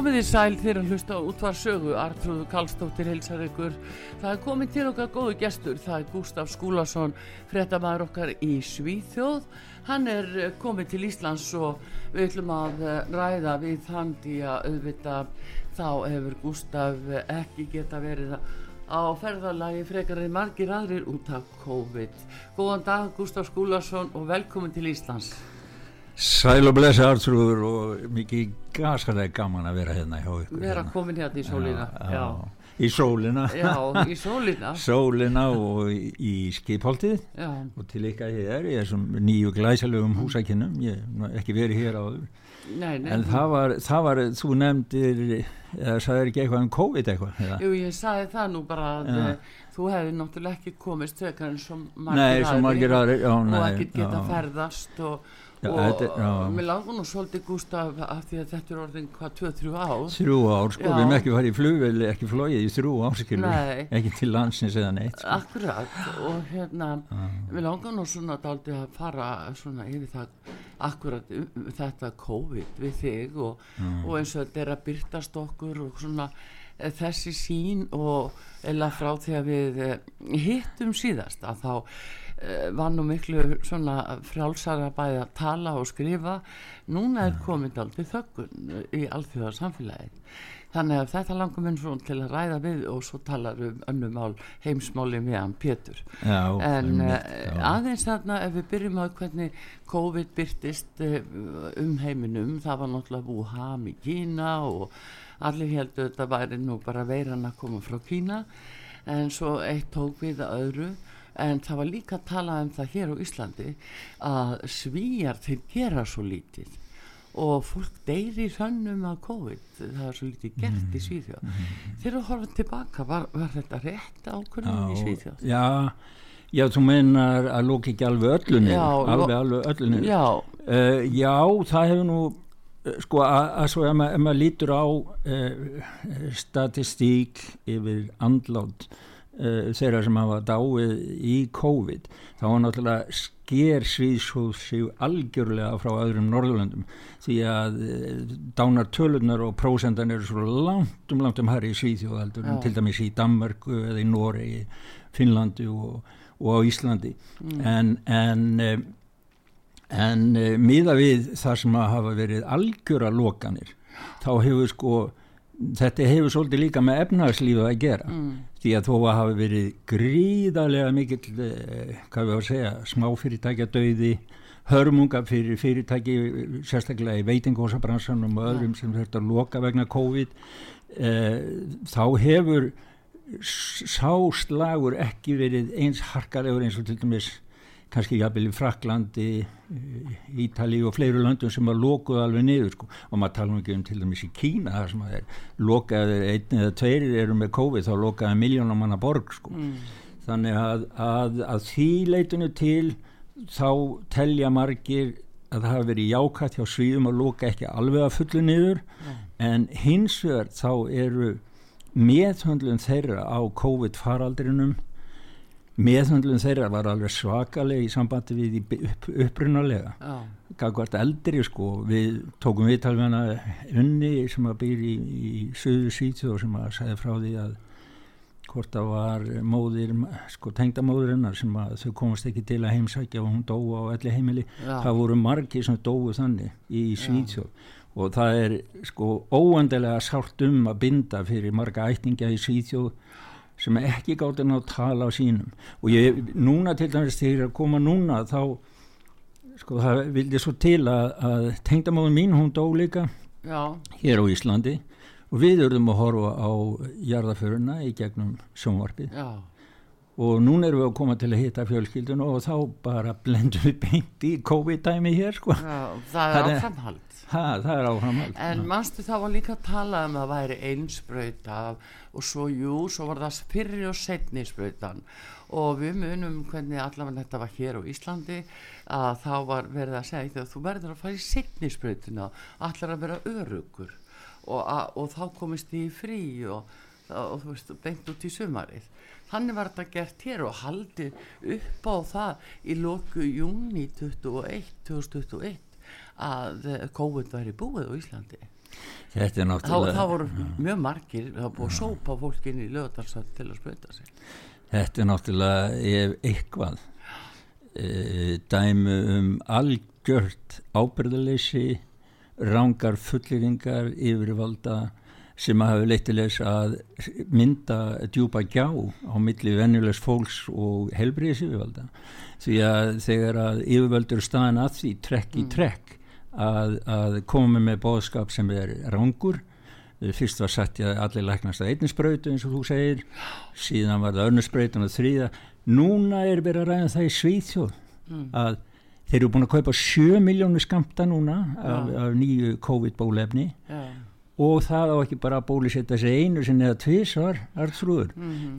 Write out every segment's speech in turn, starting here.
Komið í sæl þegar að hlusta á útvarsögu, Artrúðu Kallstóttir heilsar ykkur. Það er komið til okkar góðu gestur, það er Gustaf Skúlason, frettamæður okkar í Svíþjóð. Hann er eh, komið til Íslands og við ætlum að eh, ræða við hann því að auðvita þá hefur Gustaf eh, ekki geta verið á ferðalagi frekar en margir aðrir út af COVID. Góðan dag Gustaf Skúlason og velkomin til Íslands. Sæl og blessi Artrúður og mikið gaskalega gaman að vera hérna hjá ykkur Vera hérna. komin hérna í sólina já, já. Í sólina. Já, í sólina. Sólina og í, í skipholtið. Og til ykkar hér í þessum nýju glæsalögum húsakinnum ég hef ekki verið hér áður. Nei, nei, en það var, það var, þú nefndir eða sagðir ekki eitthvað um COVID eitthvað? Jú, ég sagði það nú bara að ja. þú hefði náttúrulega ekki komist þegar eins og margir aðri og ekki geta ferðast og Já, og mér langar nú svolítið Gustaf af því að þetta er orðin hvað 2-3 ár? Þrjú ár sko, já. við erum ekki farið í flugvel ekki flóið í þrjú ár ekki til landsins eða neitt sko. akkurat og hérna mér langar nú svona daldi að fara svona yfir það akkurat um, þetta COVID við þig og, og eins og þetta er að byrtast okkur og svona e, þessi sín og eða frá því að við e, hittum síðast að þá var nú miklu svona frjálsara bæði að tala og skrifa. Núna er komin aldrei þöggun í alþjóðar samfélagið þannig að þetta langar minn svona til að ræða við og svo talar um önnum mál heimsmáli meðan Pétur. Já, en mitt, eh, aðeins þarna ef við byrjum á hvernig COVID byrtist eh, um heiminum það var náttúrulega Wuhan í Kína og allir heldur þetta væri nú bara veiran að koma frá Kína. En svo eitt tók við að öðru en það var líka að tala um það hér á Íslandi að svíjar þeir gera svo lítið og fólk deyri hrannum að COVID það er svo lítið gert í Svíþjóð mm. þegar þú horfum tilbaka var, var þetta rétt ákvörðum í Svíþjóð? Já, já, þú meinar að lóki ekki alveg öllunni alveg, alveg öllunni já. Uh, já, það hefur nú eh, sko að svo ef maður mað lítur á uh, statistík yfir andlátt uh, þeirra sem hafa dáið í COVID þá var náttúrulega sker svíðsóð sig algjörlega frá öðrum Norðurlöndum því að uh, dánar tölunar og prósendan eru svo langt um langt um hæri í Svíðjóðaldur ja. til dæmis í Danmarku eða í Noregi, Finnlandi og, og á Íslandi mm. en en uh, en miða við það sem að hafa verið algjöra lokanir þá hefur sko þetta hefur svolítið líka með efnagslífu að gera mm. því að þó að hafa verið gríðarlega mikill eh, hvað við á að segja, smáfyrirtækja döiði, hörmunga fyrir fyrirtæki, sérstaklega í veitingósabransanum og öðrum sem þetta loka vegna COVID eh, þá hefur sáslagur ekki verið eins harkalegur eins og til dæmis kannski jafnvel í Fraklandi Ítali og fleiru löndum sem var lokuð alveg niður sko. og maður tala um ekki um til dæmis í Kína þar sem er lokaði einn eða tveir eru með COVID þá lokaði miljónum manna borg sko. mm. þannig að, að, að því leitinu til þá telja margir að það hafi verið jákvæmt hjá svíðum að loka ekki alveg að fullu niður mm. en hins vegar þá eru meðhundlun þeirra á COVID faraldrinum meðhandlun þeirra var alveg svakaleg í sambandi við upp, upprunalega. Gagvart eldri sko við tókum viðtal við hana unni sem að býr í, í söðu sítu og sem að segja frá því að hvort það var móðir, sko tengdamóðurinnar sem að þau komast ekki til að heimsækja og hún dói á elli heimili. Já. það voru margi sem dói þannig í Svíþjóð. Og það er sko óendilega sárt um að binda fyrir marga ætninga í Svíþjóð sem ekki gátt ná að tala á sínum. Og ég, núna til dæmis þegar ég koma núna þá sko það vildi svo til að, að tengdamóðin mín hún dó líka já, hér á Íslandi. Og við erum að horfa á jarðaföruna í gegnum sjónvarpið. Já, og núna erum við að koma til að hitta fjölskyldun og þá bara blendum við beint í COVID-dæmi hér sko. já, það er áframhald. ha, það er áframhald. En manstu það var líka að tala um að það væri einsprauta og svo jú, svo var það fyrri og setni sprautan. Og við munum hvernig allavega þetta var hér á Íslandi að þá var verið að segja þegar þú verður að fara í setni sprautuna allar að vera örugur og, að, og þá komist þið í frí og, og þú veist, beint út í sumarið. Þannig var þetta gert hér og haldið upp á það í loku júni 21, 2021 að eh, COVID væri búið á Íslandi. Þetta er þá, náttúrulega þá voru mjög margir var búið að sópa fólk inn í lögadalsvæð til að sprauta sig. Þetta er náttúrulega ef eitthvað. E, dæmi um algjört ábyrðaleysi rángar fulleringar yfirvalda sem hafi leitt til þess að mynda djúpa gjá á milli venjulegs fólks og helbriðis yfirvalda því að þegar að yfirvaldur staðan að því trekk í trekk að, að koma með bóðskap sem er rángur fyrst var sagt ég að allir læknast að einnisbrautu eins og þú segir síðan var það önnusbrautun og þrýða núna er verið að ræða það í Svíþjóð að þeir eru búin að kaupa 7 miljónu skamta núna af, af nýju COVID-bólefni já, og það á ekki bara að bólisetta sig einu sinni eða tvisvar artrúður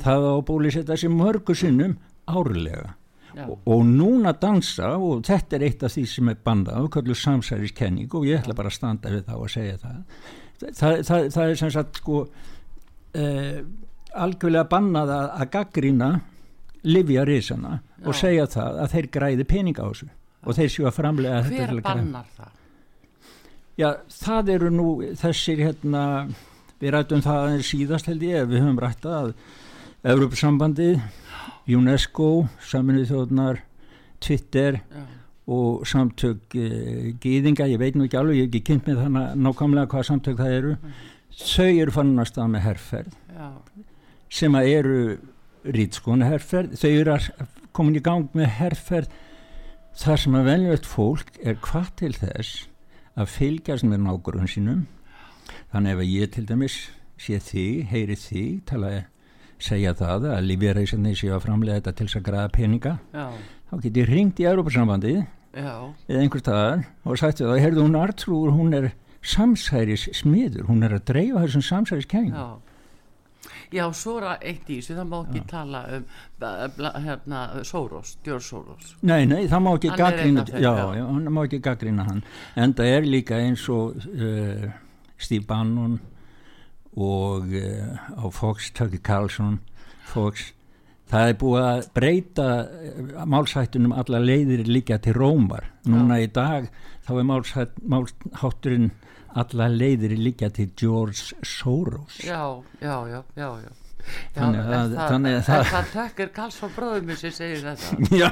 það á að bólisetta sig mörgu sinnum árlega. Og, og núna dansa og þetta er eitt af því sem er bandað og kallu samsæriskenning og ég ætla bara að standa við þá að segja það. Það, það, það er sem sagt sko eh, algjörlega bannað að, að gaggrína livja risana og segja það að þeir græði peninga á þessu. Og þeir séu að framlega hver bannar það Já, það eru nú þessir hérna, við rættum það aðeins síðast held ég, við höfum rættað að Evropasambandið, UNESCO, Saminuð þjóðnar, Twitter já, og samtök e, gýðinga, ég veit nú ekki alveg, ég hef ekki kynnt með þannig nákvæmlega hvað samtök það eru, þau eru fannin að með herrferð já, sem að eru rítskona herrferð, þau eru komin í gang með herrferð þar sem að venjulegt fólk er hvað til þess að fylgjast með nágrunn sínum. Þannig ef ég til dæmis sé þig, heyri þig tala að segja það að lífjæreisandi séu að framlega þetta til þess að græða peninga já, þá get ég ringt í Európa-sambandið já, eða einhver staðar og sagt það, heyrðu hún Artrúur, hún er samsæris smiður, hún er að dreifa þessum samsæris kenningum já Já, svo er eitt í þessu, það má ekki tala um hérna, Soros, George Soros. Nei, nei, það má ekki þeim, já, já. já, hann má ekki gaggrína hann en það er líka eins og uh, Steve Bannon og uh, á Fox, Tucker Carlson Fox það er búið að breyta uh, málshættunum alla leiðir líka til Rómar núna í dag þá er málshætt, málshátturinn alla leiðir líka til George Soros Já, já, já, já, já. Já, Þannig að- það, þannig að það- það tökkir Karls frá bróðum sem segir þetta. já,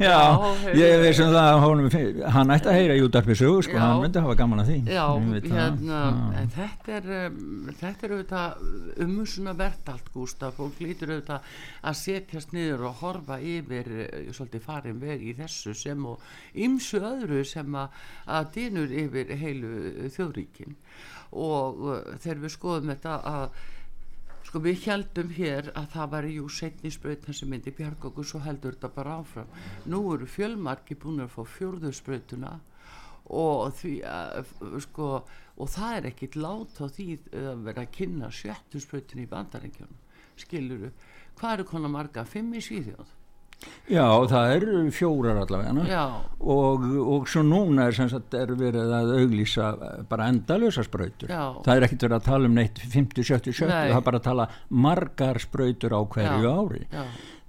já, heyrðu. ég veist um það að honum, hann ætti að heyra í útarpi sögu sko, Já. hann myndi hafa gaman að því Já, hérna, Já. en þetta er, um, þetta er auðvitað umhúsuna verðt allt, Gústaf, fólk lítur auðvitað að setjast niður og horfa yfir uh, svolítið farin veg í þessu sem og ymsu öðru sem að, að dynur yfir heilu þjóðríkin og uh, þegar við skoðum þetta að sko við heldum hér að það var jú setni sprautan sem myndi bjarga okkur svo heldur þetta bara áfram. Nú eru fjölmarki búin að fá fjórðu sprautuna og því að sko og það er ekkit lát á því að vera að kynna sjöttu sprautinu í bandarengjunum skiluru, hvað eru konar marga? Fimm í Svíðjóð Já, það eru fjórar allavega og, og svo núna er, sagt, er verið að auglýsa bara endalösa sprautur Já. það er ekkert verið að tala um neitt 50, 70, 70 Nei. það er bara að tala margar sprautur á hverju Já. ári já,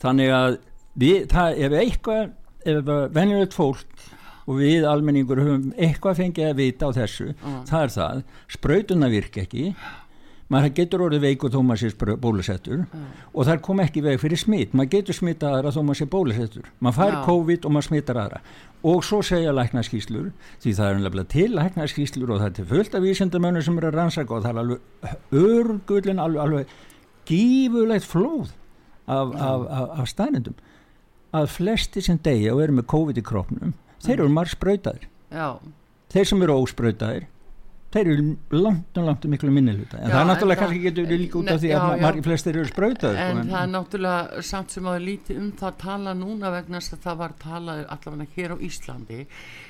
þannig að við, það, ef eitthvað ef venjulegt fólk og við almenningur höfum eitthvað fengið að vita á þessu Mm. það er það, sprautuna virka ekki maður getur orðið veikur þó maður sé bólusettur. Og það kom ekki veg fyrir smitt maður getur smittað aðra þó maður sé bólusettur. Maður fær Já. COVID og maður smittar aðra. Og svo segja læknaskýslur því það er nefnilega til læknaskýslur og það er til fullt af vísindamönnum sem eru að rannsaka og það er alveg örgullin alveg, alveg gífulegt flóð af, af, af, af stænendum að flesti sem deyja og eru með COVID í kroppnum þeir eru marg sprautaðir já, þeir sem eru ósprautaðir þeir eru langt og langt um miklu minni hluta. En Já, það er en náttúrulega kannski getur verið líka út af því já, að margir flestir eru sprautaðir en sko, það er náttúrulega samt sem að lítið um það tala núna vegna þess að það var talað allavega hér á Íslandi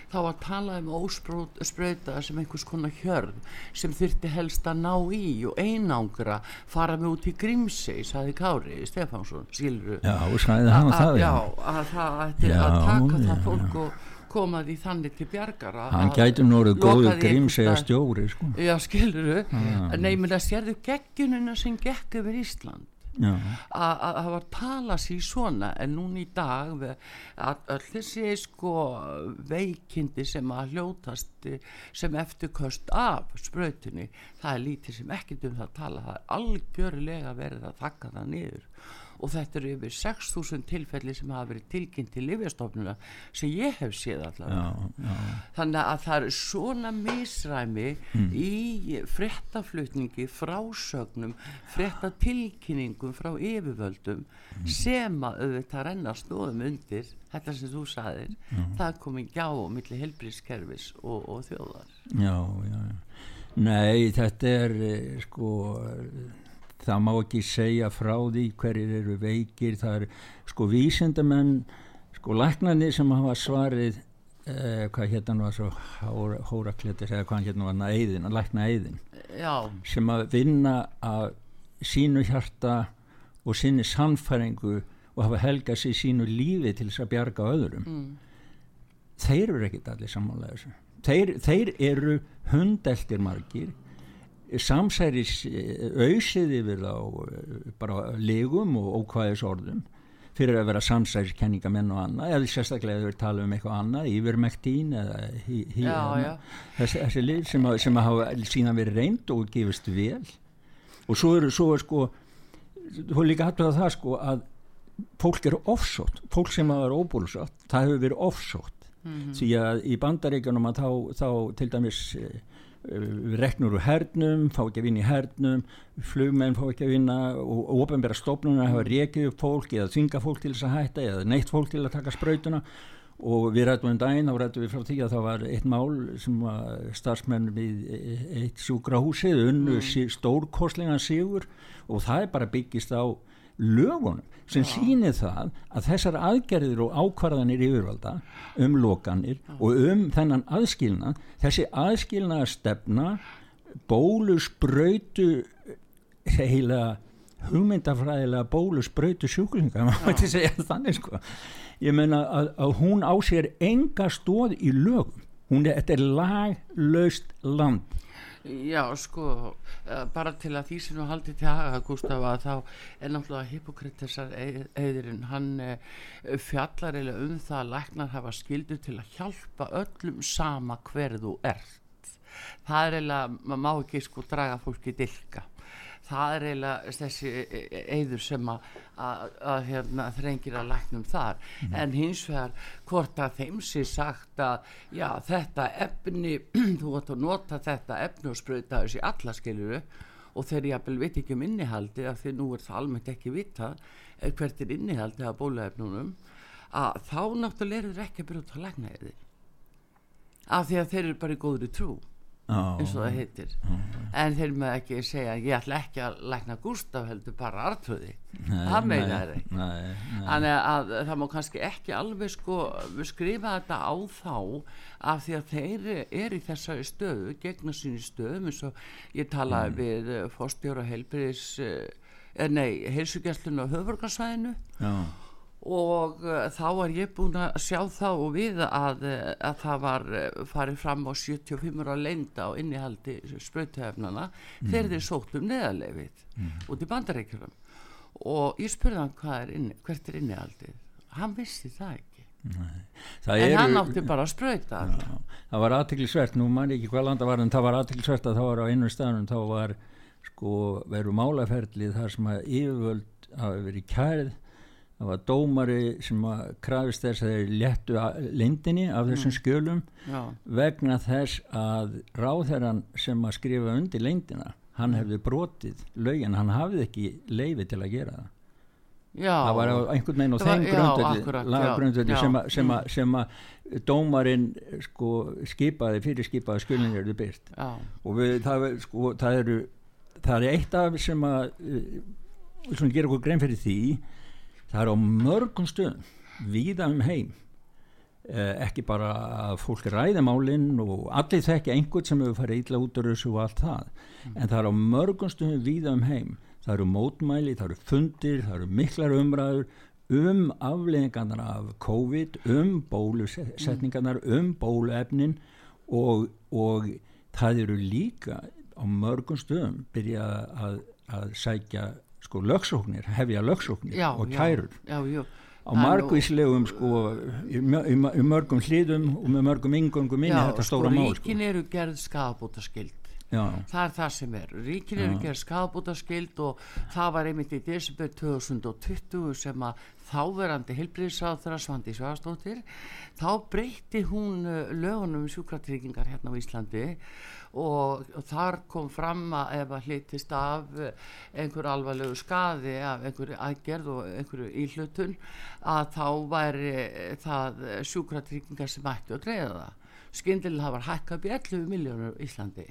þá var talað um ósprauta sem einhvers konar hjörð sem þyrfti helst að ná í og einangra fara með út í Grímsey sagði Kári Stefánsson, skilur já, og skæði hann að, það já, að það að taka það fólk og koma því þannig til bjargar hann gæti nú orðið loka góður því grím einhvers segja staðar. stjóri sko. Já, skilur Já. Nei, menn að sérðu geggjunina sem gekk yfir Ísland að að það var tala sér svona en núna í dag að öll þessi sko veikindi sem að hljótast eh, sem eftirköst af sprautinni, það er lítið sem ekkert um það tala, það er algjörlega verið að þakka það niður og þetta eru yfir 6.000 tilfelli sem hafa verið tilkynnt til lifjastofnuna sem ég hef séð allavega. Já, já, þannig að það er svona misræmi í fréttaflutningi frásögnum fréttatilkynningum frá yfirvöldum sem að auðvitað renna snóðum undir þetta sem þú saðir það er komið gjá á milli helbrískerfis og, og þjóðar. Já, já. nei, þetta er eh, sko það má ekki segja frá því hverjir eru veikir. Það er sko vísindamenn sko læknarnir sem hafa svarið eh, hvað hérna að svo hóra, hórakletis eða hvað hérna nú að æðin, að lækna æðin já, sem að vinna að sínu hjarta og sinni sannfæringu og hafa helgað sér sínu lífi til þess að bjarga öðrum. Mm, þeir eru ekkit allir sammála þessu. Þeir, þeir eru hundeltir margir samsæris auðsið yfir þá eh, bara legum og ókvæðis orðum fyrir að vera samsæris kenningamenn og annað eða sérstaklega þeir tala um eitthvað annað yfirmektín eða hí, hí, Já, já. þessi, þessi lið sem, að, sem að hafa síðan verið reynd og gefist vel. Og svo er, svo er sko þú er líka hættu að það sko að fólk eru offsótt fólk sem að vera óbúlsátt, það hefur verið offsótt því að í bandaríkjunum að þá, þá til dæmis eh, reknur úr hernum, fá ekki að vinna í hernum flugmenn fá ekki að vinna og ofinbæra stofnuna hafa rekið upp fólk eða þvinga fólk til þess að hætta eða neitt fólk til að taka sprautuna og við rættum um daginn, þá rættum við frá því að það var eitt mál sem var starfsmenn við eitt sjúkrahúsið unnu mm. stórkostlingan sigur og það er bara byggist á lögunum sem ja. sýnir það að þessar aðgerðir og ákvarðanir yfirvalda um lokanir ja. og um þennan aðskilna þessi aðskilna stefna bólusbrautu heila hugmyndafræðilega bólusbrautu sjúklinga maður mætti segja þannig sko ég meina að, að hún á sér enga stóð í lögum hún er, þetta er laglaust land Já, sko, bara til að því sem þú haldið til aða, Gustaf, að þá er náttúrulega Hippokritesar eðurinn, hann fjallar eða um það að læknar hafa skildu til að hjálpa öllum sama hver þú ert. Það er eða, maður má ekki sko draga fólki dilka. Það er eiginlega þessi eður sem að, að, að hérna, þrengir að læknum þar. Mm. en hins vegar hvort að þeim sé sagt að já þetta efni þú átt að nota þetta efni og spröta þessi alla skiljuru og þegar ég að veit ekki um innihaldi af því nú er það almennt ekki vita hvert er innihaldi af bólaefnunum að þá náttúrulega eru þeir ekki að byrja út að lækna eði af því að þeir eru bara í góðri trú eins og það heitir. En þeir með ekki segja ég ætla ekki að lækna Gustaf heldur bara artröði það meina þeir ekki. þannig að það má kannski ekki alveg sko skrifa þetta á þá af því að þeir er í þessari stöðu gegna síni stöðum eins og ég talaði mm. við fórstjóra heilbriðis eh, nei, heilsugjastlun á höfurgarsvæðinu já og uh, þá var ég búin að sjá þá og við að, að það var farið fram á 75 ára leinda á innihaldi spröytuhefnana mm. þegar þeir sótt um neðarlefið mm. út í bandaríkjum og ég spurði hann er inni, hvert er innihaldið? Hann vissi það ekki. Það en eru, hann átti bara að spröyta það var aðtiklisvert, nú man ekki hvað landa var en það var aðtiklisvert að það var á einu staðnum þá var sko veru málaferlið þar sem að yfirvöld hafi verið kærið það var dómari sem að krafist þess að þeir léttu lindinni af þessum skjölum já, vegna þess að ráðherran sem að skrifa undir lindina hann hefði brotið lögin, hann hafði ekki leifi til að gera það. Já. Það var einhvern veginn á þeim já, sem, sem, að- sem að dómarinn sko skipaði, fyrir skipaði skjölinn eru byrt já, og við, það, sko, það eru það er eitt af sem að við svona gera okkur grein fyrir því það er á mörgum stöðum víða um heim. Uh, ekki bara að fólk ræði málinn og allir þekki einhvern sem hefur farið illa út úr þessu og allt það. En það er á mörgum stöðum víða um heim. Það eru mótmæli, það eru fundir það eru miklar umræður um afleðingarnar af COVID um bólusetningarnar um bóluefnin og, og það eru líka á mörgum stöðum byrja að, að sækja sko lögsóknir, hefja lögsóknir já, og já, kærur. já, já, á margvíslegum sko í, í, mö- í mörgum hlýðum og með mörgum ingöngum inn í já, þetta sko stóra mál sko. ríkin eru gerð skafabótaskild já, það er það sem er. Ríkin eru gerð skafabótaskild og það var einmitt í desember 2020 sem að þáverandi heilbriðsáþra Svandi Svastóttir þá breytti hún uh, lögunum um sjúkratryggingar hérna á Íslandi og, og þar kom fram að ef að hlitist af uh, einhver alvarlegu skaði af einhverju aðgerð og einhverju íhlutun að þá væri eh, það sjúkratryggingar sem ættu að greiða það. Skyndilega var hækkað upp í 11 miljónur Íslandi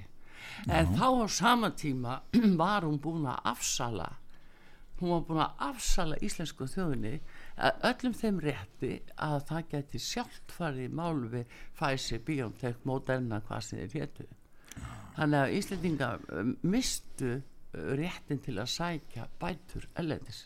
en þá á sama tíma var hún búin að afsala hún var búin að afsala íslensku þjóðinni öllum þeim rétti að það geti sjálft farið í mál við Pfizer, BioNTech, Moderna hvað sem þeir hétu. Þannig að Íslendinga mistu uh, réttin til að sækja bætur ellendis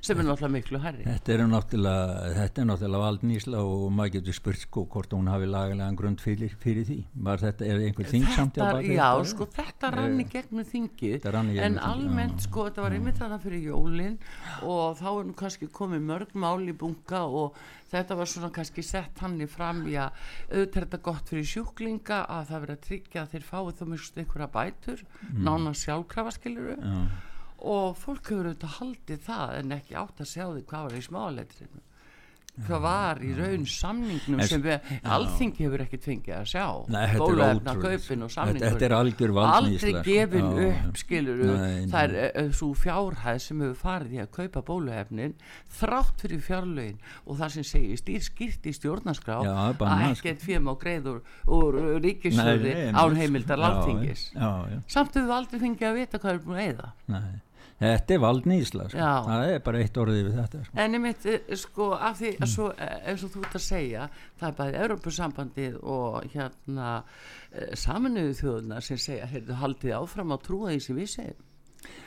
sem er náttúrulega miklu herri þetta er náttúrulega þetta er náttúrulega valdnýsla og maður getur spurt sko hvort hún hafi lagalega grund fyrir, fyrir því. Var þetta, er einhver þingsamt þetta, já, sko, þetta rann í gegnum þingið Þetta rann í gegnum en þingið, almennt, já. sko, þetta var einmitt þarna fyrir jólin og þá er nú kannski komið mörg mál í bunga og þetta var svona kannski sett hann í fram að auðvitað er þetta gott fyrir sjúklinga að það verið að tryggja að þeir fái þá mjög einhverja bætur, Mm. nána sjálfkrafa skiluru já, og fólk hefur auðvitað haldið það en ekki átt að sjá því hvað var í smáleitrinu hvað var í raun samningnum sem við, alþingi hefur ekki tvingið að sjá. Nei, ótrúlegt. kaupin og samningur þetta er algjör valdníðsla, aldrei sko. gefin Já, upp skilur það er uh, svo fjárhæð sem hefur farið í að kaupa bóluefnin þrátt fyrir fjárlögin og það sem segir stýr skýrt í stjórnarskrá Já, að sko. ekkert fjö má greið úr, nei, án heimildar já, samt hefur við aldrei fengið að vita hvað er búin að eða nei þetta er valdnýsla sko. Það er bara eitt orðið við þetta sko. En einmitt, eh, sko, af því að svo, eh, eins og þú ert að segja, það er bæðið Európusambandið og hérna eh, saminuðu þjóðuna sem segja, heyrðu, haldið áfram að trúa því sem við segjum.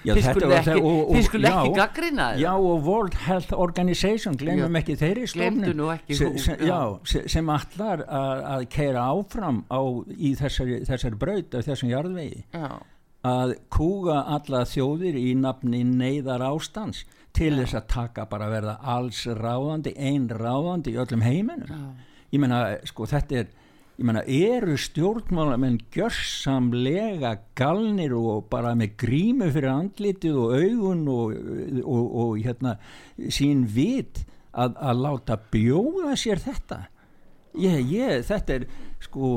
Já, Þið var ekki, ekki já, gaggrina Já og World Health Organization glemum Já, ekki þeirri ekki sem, sem, allar að keira áfram á, í þessari, þessari braut af þessum jarðvegi. Já, að kúga alla þjóðir í nafni neyðar ástans til þess að taka bara að verða alls ráðandi, ein ráðandi í öllum heiminum. Já, ég meina sko þetta er ég meina eru stjórnmálamenn gjörsamlega galnir og bara með grímu fyrir andlitið og augun og, og, og hérna sín vit að, að láta bjóða sér þetta? Ég, ég, þetta er sko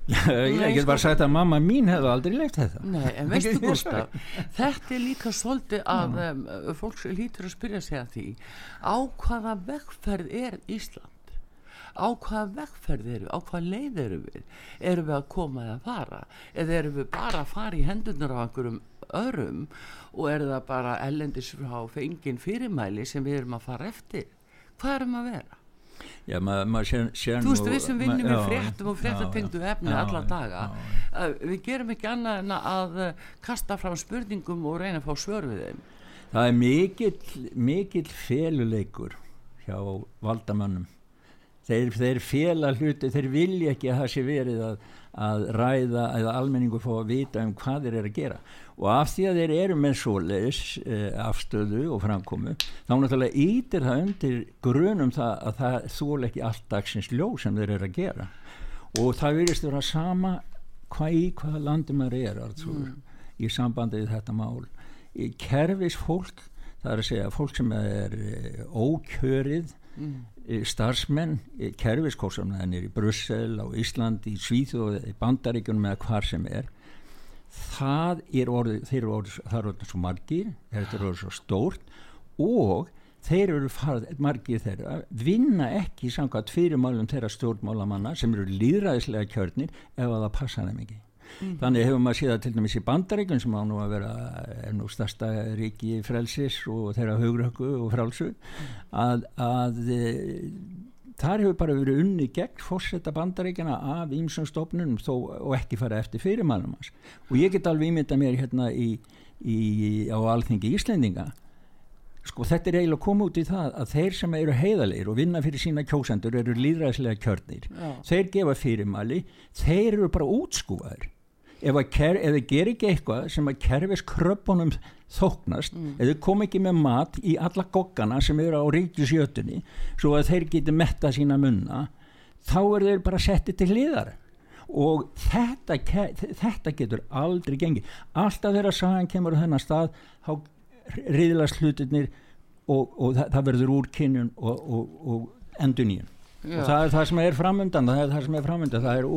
ég Nei, get bara sko- sagt að mamma mín hefði aldrei leikt þetta. Nei, en veistu Ég Gustaf, þetta er líka svolítið að um, fólk lítur að spyrja sig að því á hvaða vegferð er Ísland? á hvaða vegferð eru, á hvaða leið eru við? Erum við að koma eða fara? Eða erum við bara að fara í hendunar á einhverjum örum og er það bara ellendis frá fengin fyrirmæli sem við erum að fara eftir? Hvað erum að vera? Já, maður ma sér, sér Þú veist, við sem vinnum ma- í fréttum og fréttatengdu efni alla daga já, uh, við gerum ekki annað en að uh, kasta fram spurningum og reyna að fá svör við þeim Það er mikill, mikill feluleikur hjá valdamönnum. Þeir, þeir fela hluti, þeir vilja ekki að það sé verið að, að ræða eða almenningur fá að vita um hvað þeir eru að gera. Og af því að þeir eru með svoleiðis eh, afstöðu og framkomu, þá náttúrulega ítir það undir grunum það að það þól ekki allt dagsins ljó sem þeir eru að gera. Og það virðist vera sama hvað í hvaða landi maður er. Mm. í sambandi við þetta mál í kervis fólk það er að segja fólk sem er eh, ókjörið mm. starfsmenn kerfiskósamleðinir í Brussel, á Ísland í Svíþjóð, í Bandaríkunum eða hvar sem er það er orðið, þeir eru orðið, það eru orðið svo margir, þetta er orðið svo stórt og þeir eru farið, margir þeirra, vinna ekki samkvæmt fyrirmálum þeirra stjórnmálamanna sem eru líðræðislega kjörnir ef að það passa þeim ekki Mm. Þannig hefur maður síðan til dæmis í bandaríkun sem á nú að vera er nú stærsta ríki frelsis og þeirra hugröku og frálsu mm. að, að þar hefur bara verið unni gegn fórsetta bandaríkjana af ímsum stofnunum og ekki fara eftir fyrirmælum hans. Og ég get alveg ímynda mér hérna í, í, á alþingi Íslendinga sko þetta er eiginlega koma út í það að þeir sem eru heiðalegir og vinna fyrir sína kjósendur eru líðræðslega kjörnir. Já. þeir gefa fyrirmæli þeir eru bara útskúfaður ef þið ger ekki eitthvað sem að kerfis kröpunum þóknast mm. þið kom ekki með mat í alla goggana sem eru á ríkjusjötunni svo að þeir geti metta sína munna þá er þeir bara settið til hliðar. Og þetta, þetta getur aldrei gengið. Alltaf þegar sagan kemur á þennan stað þá riðlast hlutinir og, og það, það verður úr kynjun og, og, og endur nýjum og það er það sem er framöndan það er það sem er framöndan það er,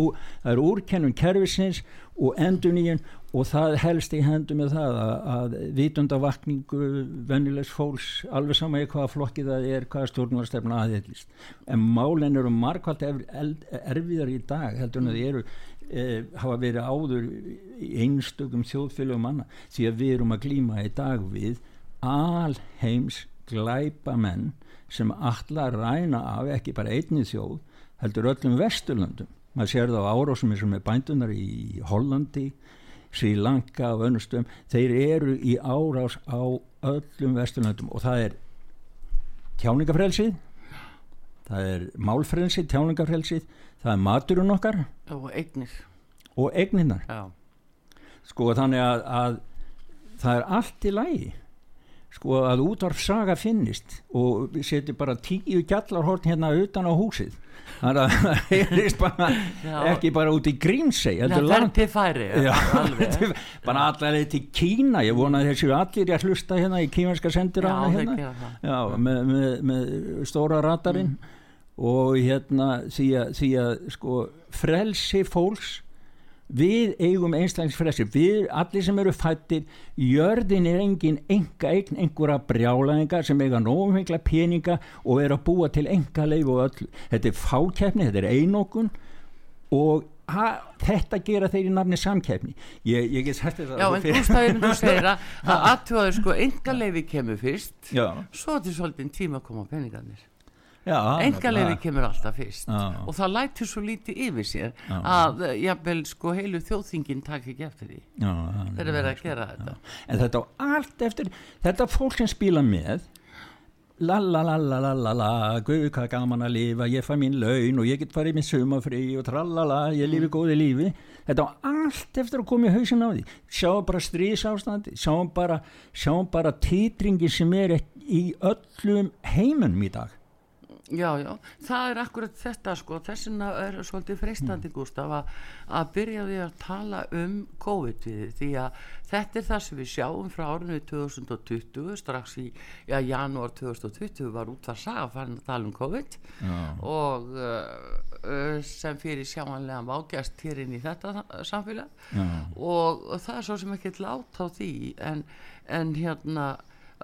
er úrkennum kervisins og endur nýjum og það helst í hendu með það að, að vitundavakningu vennilegs fólks alveg sama í hvaða flokki það er hvaða stjórnarstefna aðeins en málinn eru markvælt erfiðar í dag heldur en það eru e, hafa verið áður í einstökum þjóðfélögum manna því að við erum að glýma í dag við alheims glæpamenn sem allar ræna af ekki bara einni þjóð heldur öllum vesturlöndum. Maður sér það á árásum sem er bændunar í Hollandi, Sri Lanka og önnustum, þeir eru í árás á öllum vesturlöndum og það er tjáningafrelsið það er málfrelsið, tjáningafrelsið það er maturinn okkar og eignir. og eigninnar sko þannig að, að það er allt í lægi sko að útvarfsaga finnist og við setjum bara tíu gjallarhort hérna utan á húsið. Þannig að það heyrist bara já. ekki bara út í Grímsey það er til færi já, bara allar til Kína. Ég vona þessu allir að hlusta hérna í kímanska sendir á hérna. já, með, með, með stóra radarinn. Mm. og hérna því að, því að sko frelsi fólks við eigum einstaklingsfresi við allir sem eru fættir jörðin er engin enga eign einhverja brjálæðingar sem eiga nógumhengla peninga og er að búa til enga leif og öll þetta er fákjæfni, þetta er einokun og ha, þetta gera þeir í nafni samkjæfni ég, ég get sagt þetta Já en Gustafinn þú segir að aðtjóður sko enga leifi kemur fyrst Já. svo til svolítið tíma að koma peningarnir engaleifi kemur alltaf fyrst. Já. og það lætur svo lítið yfir sér já. að jafnvel sko heilu þjóðþingin takk ekki eftir því. Þeir eru verið að gera þetta. En þetta á allt eftir þetta fólk sem spila með la la la la la la la guðu hvað gaman að lifa, ég fæ mín laun og ég get farið minn sumafri og trallala ég lifi mm. góði lífi. Þetta á allt eftir að koma í hausin á því. Sjáum bara strísástandi sjáum bara, bara títringi sem er í öllum heimunum í dag Já, já, það er akkurat þetta sko, þessina er svolítið freistandi mm. Gustaf að, að byrja því að tala um COVID við því að þetta er það sem við sjáum frá árinu 2020, strax í já, janúar 2020 var út að saga farin að tala um COVID. Já. og uh, sem fyrir sjáanlega vágjast hér inn í þetta samfélag. Og, og það er svo sem ekki látt á því en, en hérna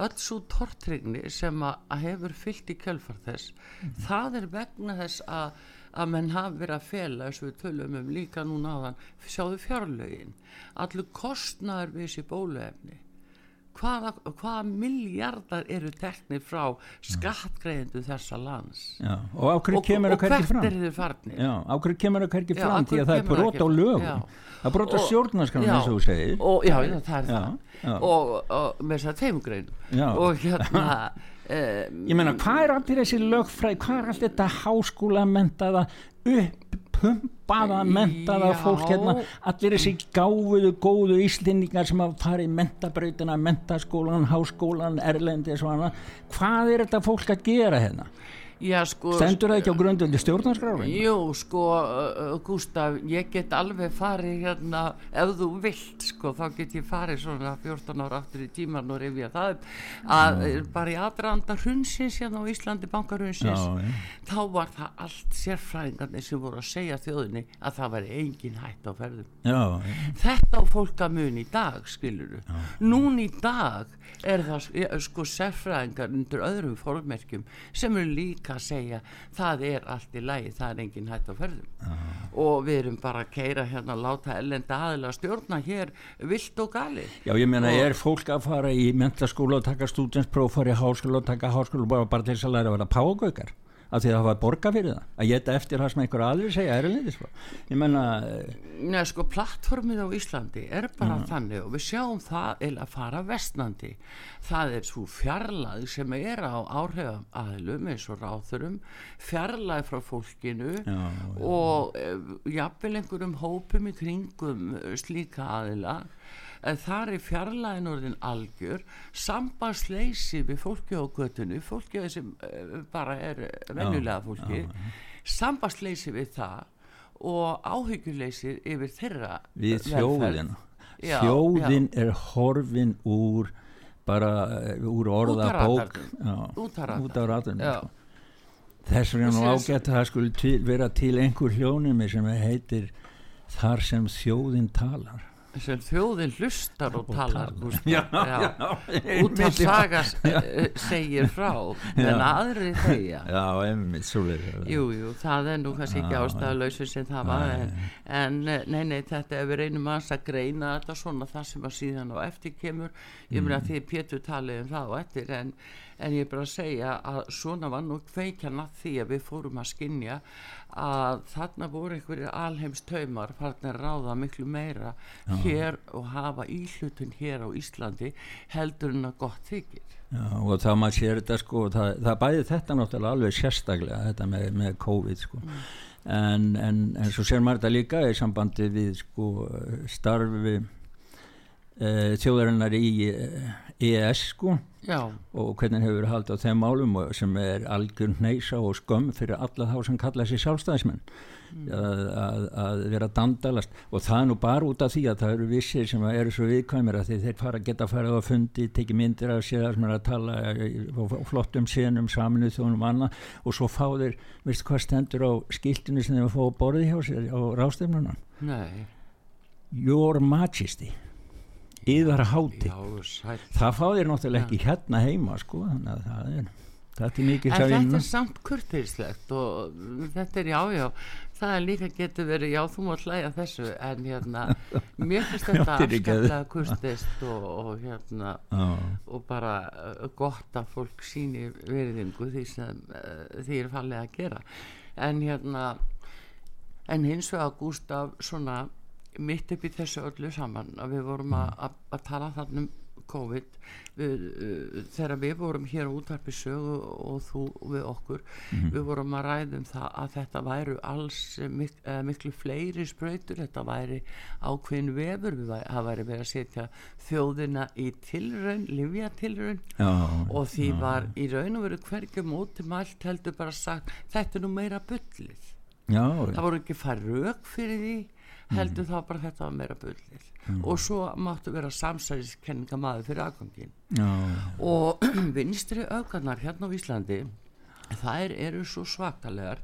öll svo tortrygni sem að hefur fyllt í kjölfar þess mm. það er vegna þess að að menn hafi verið að fela eins og við tölum um líka núna á þann sjáðu fjárlögin allur kostnaður við þessi bóluefni hvaða, hvaða miljardar eru teknir frá skattgreðindu þessa lands? Já, og, og, og hvert er þið farnir? Ákveður kemur það hverkið fram? því að það er brot á lögum. Það er brot á stjórnarskanum eins og þú segir. Og, já, já, það er já, það. og með þess að teimugrein og hérna um, ég meina hvað er allir þessi lögfræð hvað er allir þetta háskóla mentaða upp pumpaða, mentaða fólk hérna, allir þessi gáfuðu, góðu íslendingar sem fara í mentabrautina, mentaskólan, háskólan, erlendi og svona, hvað er þetta fólk að gera hérna? Já, sko, stendur það ekki á grundöldi stjórnarskráin Jú, sko, uh, Gustaf, ég get alveg farið hérna, ef þú vilt, sko, þá get ég farið svona 14 ára aftur í tíman og rifja það upp, að mm. bara í aðranda hrunsins hérna á Íslandi, bankarhrunsins, þá var það allt sérfræðingarnir sem voru að segja þjóðinni að það væri engin hætt á ferðum. Já, Þetta á fólk að mun í dag, skilur þú. Nún í dag er það sko sérfræðingar undir öðrum fórmerkjum sem eru líka að segja það er allt í lægi, það er engin hætt á ferðum. Uh. og við erum bara að keira hérna að láta ellenda aðila stjórna hér vilt og gali Já ég meina og er fólk að fara í mentaskóla og taka stúdinspróf, fara í háskóla og taka háskóla bara, bara til þess að læra að vera págaukar af því að það var borga fyrir það. Að geta eftir það sem einhver aðri segja er liðis sko. ég menna Nei sko plattformið á Íslandi er bara uh, þannig og við sjáum það eða að fara vestnandi. Það er svo fjarlæð sem er á áhrifum aðlum eins og ráþurum fjarlæð frá fólkinu já, já, og e, jafnvel einhverjum hópum í kringum slíka aðila en þar er fjarlæðin orðin algjör. Sambandsleysi við fólki á göttunni fólki sem uh, bara er vennulega fólki sambandsleysi við það og áhyggjuleysi yfir þeirra við þjóðin þjóðin er horfin úr bara uh, úr orða bók. út af ratunum sko. þess vegna ágætt að það skulle vera til einhver hljónumi sem heitir þar sem þjóðin talar sem þjóðin hlustar og, talar já, já, út af sagas eh, segir frá en aðri já, svolítið jú, jú, það er nú kannski ekki ástæðalauðsum sem það var en, en eh, nei, nei, þetta er við reynum að greina þetta svona það sem að síðan og eftir kemur. Ég meina mm. því Pétur talið um það og eftir en, en ég er bara að segja að svona var nú kveikjan að því að við fórum að skinja að þarna voru einhverjir alheims taumar farnir ráða miklu meira Já. hér og hafa íhlutun hér á Íslandi heldur en að gott þykir Já, og þá maður sér þetta sko það, það bæði þetta náttúrulega alveg sérstaklega þetta með, með COVID sko mm. en, en, en svo sér maður þetta líka í sambandi við sko starfi e, þjóðarinnar í EES sko Já. og hvernig hefur verið haldið á þeim málum sem er algjörn neysa og skömm fyrir alla þá sem kalla sér sjálfstæðismenn mm. að, að, að vera dandalast og það er nú bara út af því að það eru vissir sem eru svo viðkvæmir að þeir fara, geta farið á fundi, tekið myndir af sér sem er að tala og flottum senum, saminuð þjónum annað og svo fá þeir, veistu hvað stendur á skiltinu sem þeir fá borðið hjá sér á rástefnuna? Nei Your Majesty yðar háti það fá þér náttúrulega ekki hérna heima sko þannig að það er þetta er mikið en þetta er samt kurtislegt og þetta er jájá já, það er líka getur verið já þú mátt hlæja þessu en hérna mér finnst þetta afskaplega kurtist og, og hérna ah. og bara uh, gott að fólk síni veriðingu því sem uh, því er fallið að gera. En hérna en hins vegar Gustaf svona mitt upp í þessu öllu saman að við vorum að, tala þarna um COVID við, uh, þegar við vorum hér á útvarpi sögu og þú við okkur mm -hmm. við vorum að ræðum það að þetta væru alls mik uh, miklu fleiri spröytur, þetta væri ákveðin vefur, væri, það væri verið að setja þjóðina í tilraun livja tilraun og því já, var í raun og veru hverjum út um allt heldur bara sagt þetta er nú meira byllið það voru ekki fær rauk fyrir því heldur mm. þá bara þetta var meira bullir mm. og svo máttu vera samsæðiskenninga maður fyrir aðgangin og vinstri aukarnar hérna á Íslandi þær eru svo svakalegar.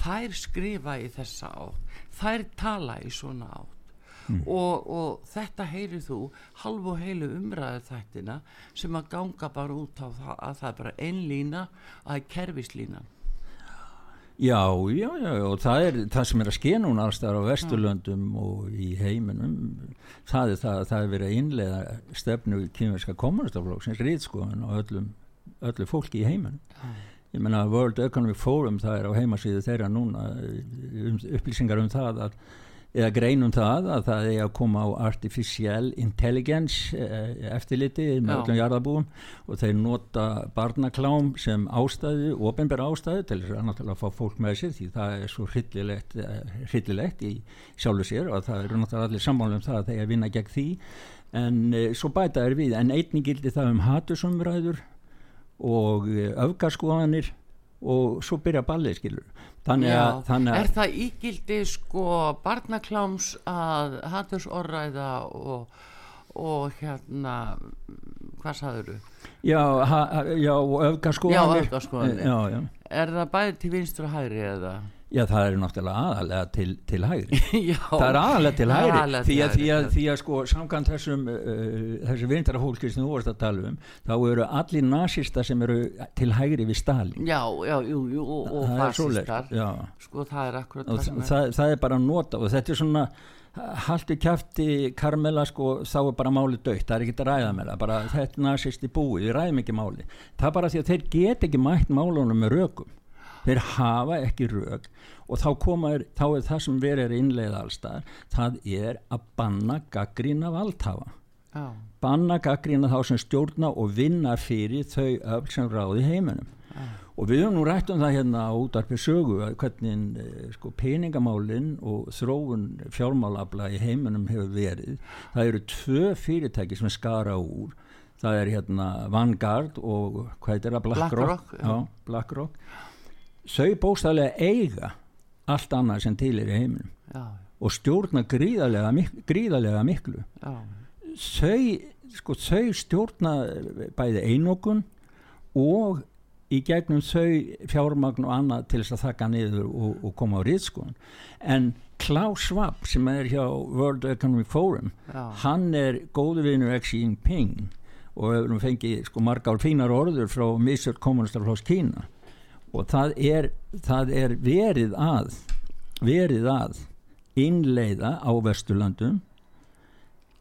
Þær skrifa í þessa átt. Þær tala í svona átt. Mm. og, og þetta heyrir þú halv og heilu umræðu þættina sem að ganga bara út á það að það er bara einn lína að það er kerfislínan Já, já, já, og það er það sem er að skena hún allstæðar á Vesturlöndum og í heiminum. Það er það að það er verið að innlega stefnu kynverska kommunistaflóksins rýtskoðan og öllum, öllu fólki í heiminum. Ég menna World Economic Forum það er á heimasíðu þeirra núna um, upplýsingar um það að eða greinum það að það er að koma á artificial intelligence eh, eftirliti með öllum jarðabúum og þeir nota barnaklám sem ástæðu, ofinbæra ástæðu til þess að náttúrulega fá fólk með sér því það er svo hryllilegt, eh, hryllilegt í sjálfu sér og það eru náttúrulega allir sammálum það að þeir vinna gegn því. En e, svo bæta er við en einnig gildi það um hatusumræður og öfgaskoðanir og svo byrja ballið skilur þannig Já, að, þannig er að það ígildi sko barnakláms að hattursorræða og, og hérna hvað sagður já, ha, já, öfgaskoðanir. Já, já, já. Er það bæði til vinstur og hægri eða? Já, það er náttúrulega aðalega til, til hægri. Já, það er aðalega til hægri. Aðallega því að, því að, því að sko samkvæmt þessum uh, þessu vindarahólki sem þú vorst að tala um þá eru allir nasista sem eru til hægri við Stalin já, já, jú, jú, og, og já. Sko það er akkurat og það sem það, það, er bara að nota og þetta er svona haldu kjafti Karmela sko þá er bara máli dögt, það er ekki að ræða með það bara þetta er nasist í búi, við ræðum ekki máli það er bara því að þeir get ekki mætt málunum með rökum þeir hafa ekki rök og þá, koma, er- þá er það sem verið er innleiða allstaðar það er að banna gaggrína valdhafa. Já, banna gaggrína þá sem stjórna og vinna fyrir þau öll sem ráði heiminum. Og við höfum nú rætt um það hérna á útarpi sögu að hvernig eh, sko, peningamálin og þróun fjármálabla í heiminum hefur verið. Það eru tvö fyrirtæki sem skara úr. Það er hérna Vanguard og hvað heitir það? BlackRock BlackRock þau bóstæðlega eiga allt annað sem til er í heiminum. Já, og stjórna gríðarlega, mik gríðarlega miklu. Já, þau, sko, þau stjórna bæði einokun og í gegnum þau fjármagn og annað til þess að þakka niður og, og koma á riðskon en Klaus Schwab sem er hjá World Economic Forum Já. hann er góðu vinur Xi Jinping og hefur fengið sko margar fínar orður frá misjört kommunistarflóks Kína og það er, það er verið að verið að innleiða á Vesturlandum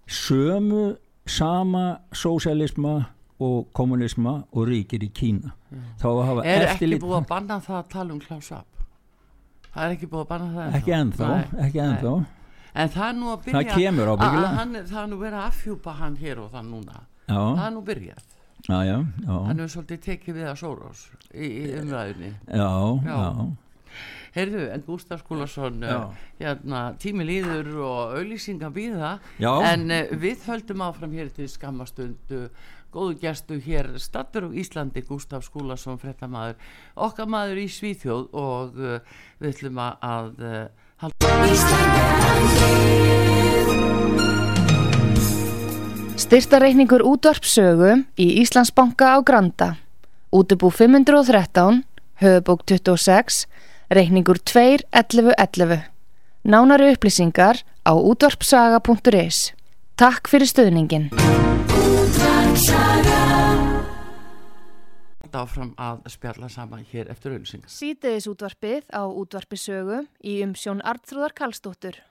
sömu sama sósialisma og kommunisma og ríkir í Kína. Hafa Er ekki búið að banna það að tala um Schwab? Það er ekki búið að banna það ekki ennþá, Nei, ekki ennþá. En það er nú að byrja Það kemur ábyggilega. Það er nú verið að afhjúpa hann hér og það núna. Já, Það er nú byrjað já, já, já, Hann er svolítið tekið við að Soros í, í umræðinni já, Já. já. Heyrðu, en Gústaf Skúlason uh, hérna, tími líður og auðlýsinga býða Já. en uh, við höldum áfram hér til skammastund uh, góðu gestu hér stattur á Íslandi Gústaf Skúlason fréttamaður, okkar maður í Svíþjóð og uh, við ætlum að, að uh, halda Styrtareikningur útvarpsögu í Íslandsbanka á Granda. Útubú 513, höfubók 26, reikningur 21111. Nánari upplýsingar á útvarpsaga.is. Takk fyrir stöðningin. áfram að spjalla saman hér eftir auðlýsingar Sýteðis útvarpið á útvarpisögu í umsjón Arnþrúðar Karlsdóttur.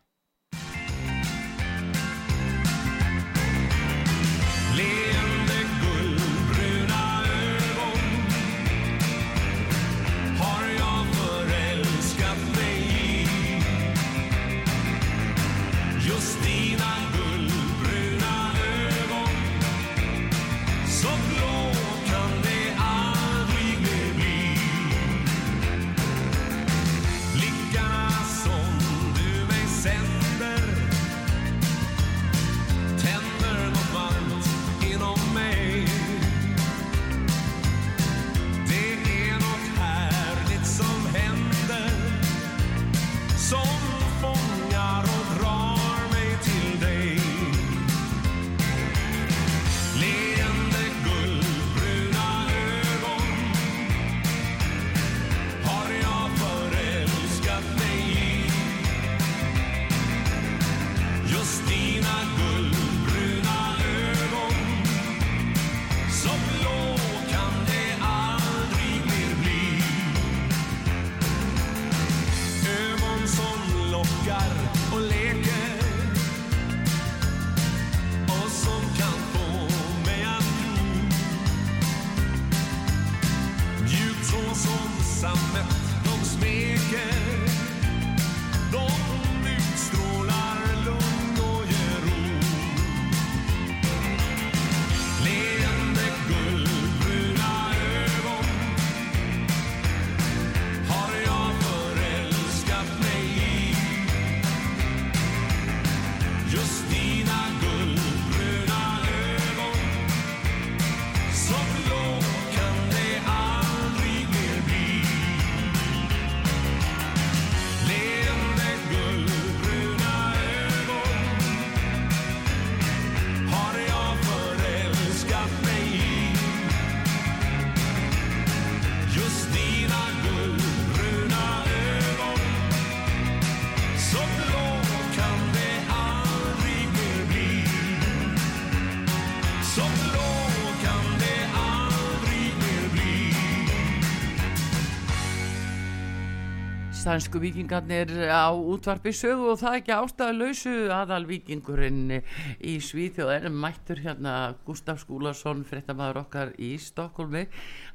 Sænsku vikingarnir á útvarpi sögu og það er ekki ástæðu lausu aðal vikingurinn í Svíþjóð er mættur hérna Gustaf Skúlason, fréttamaður okkar í Stokkólmi.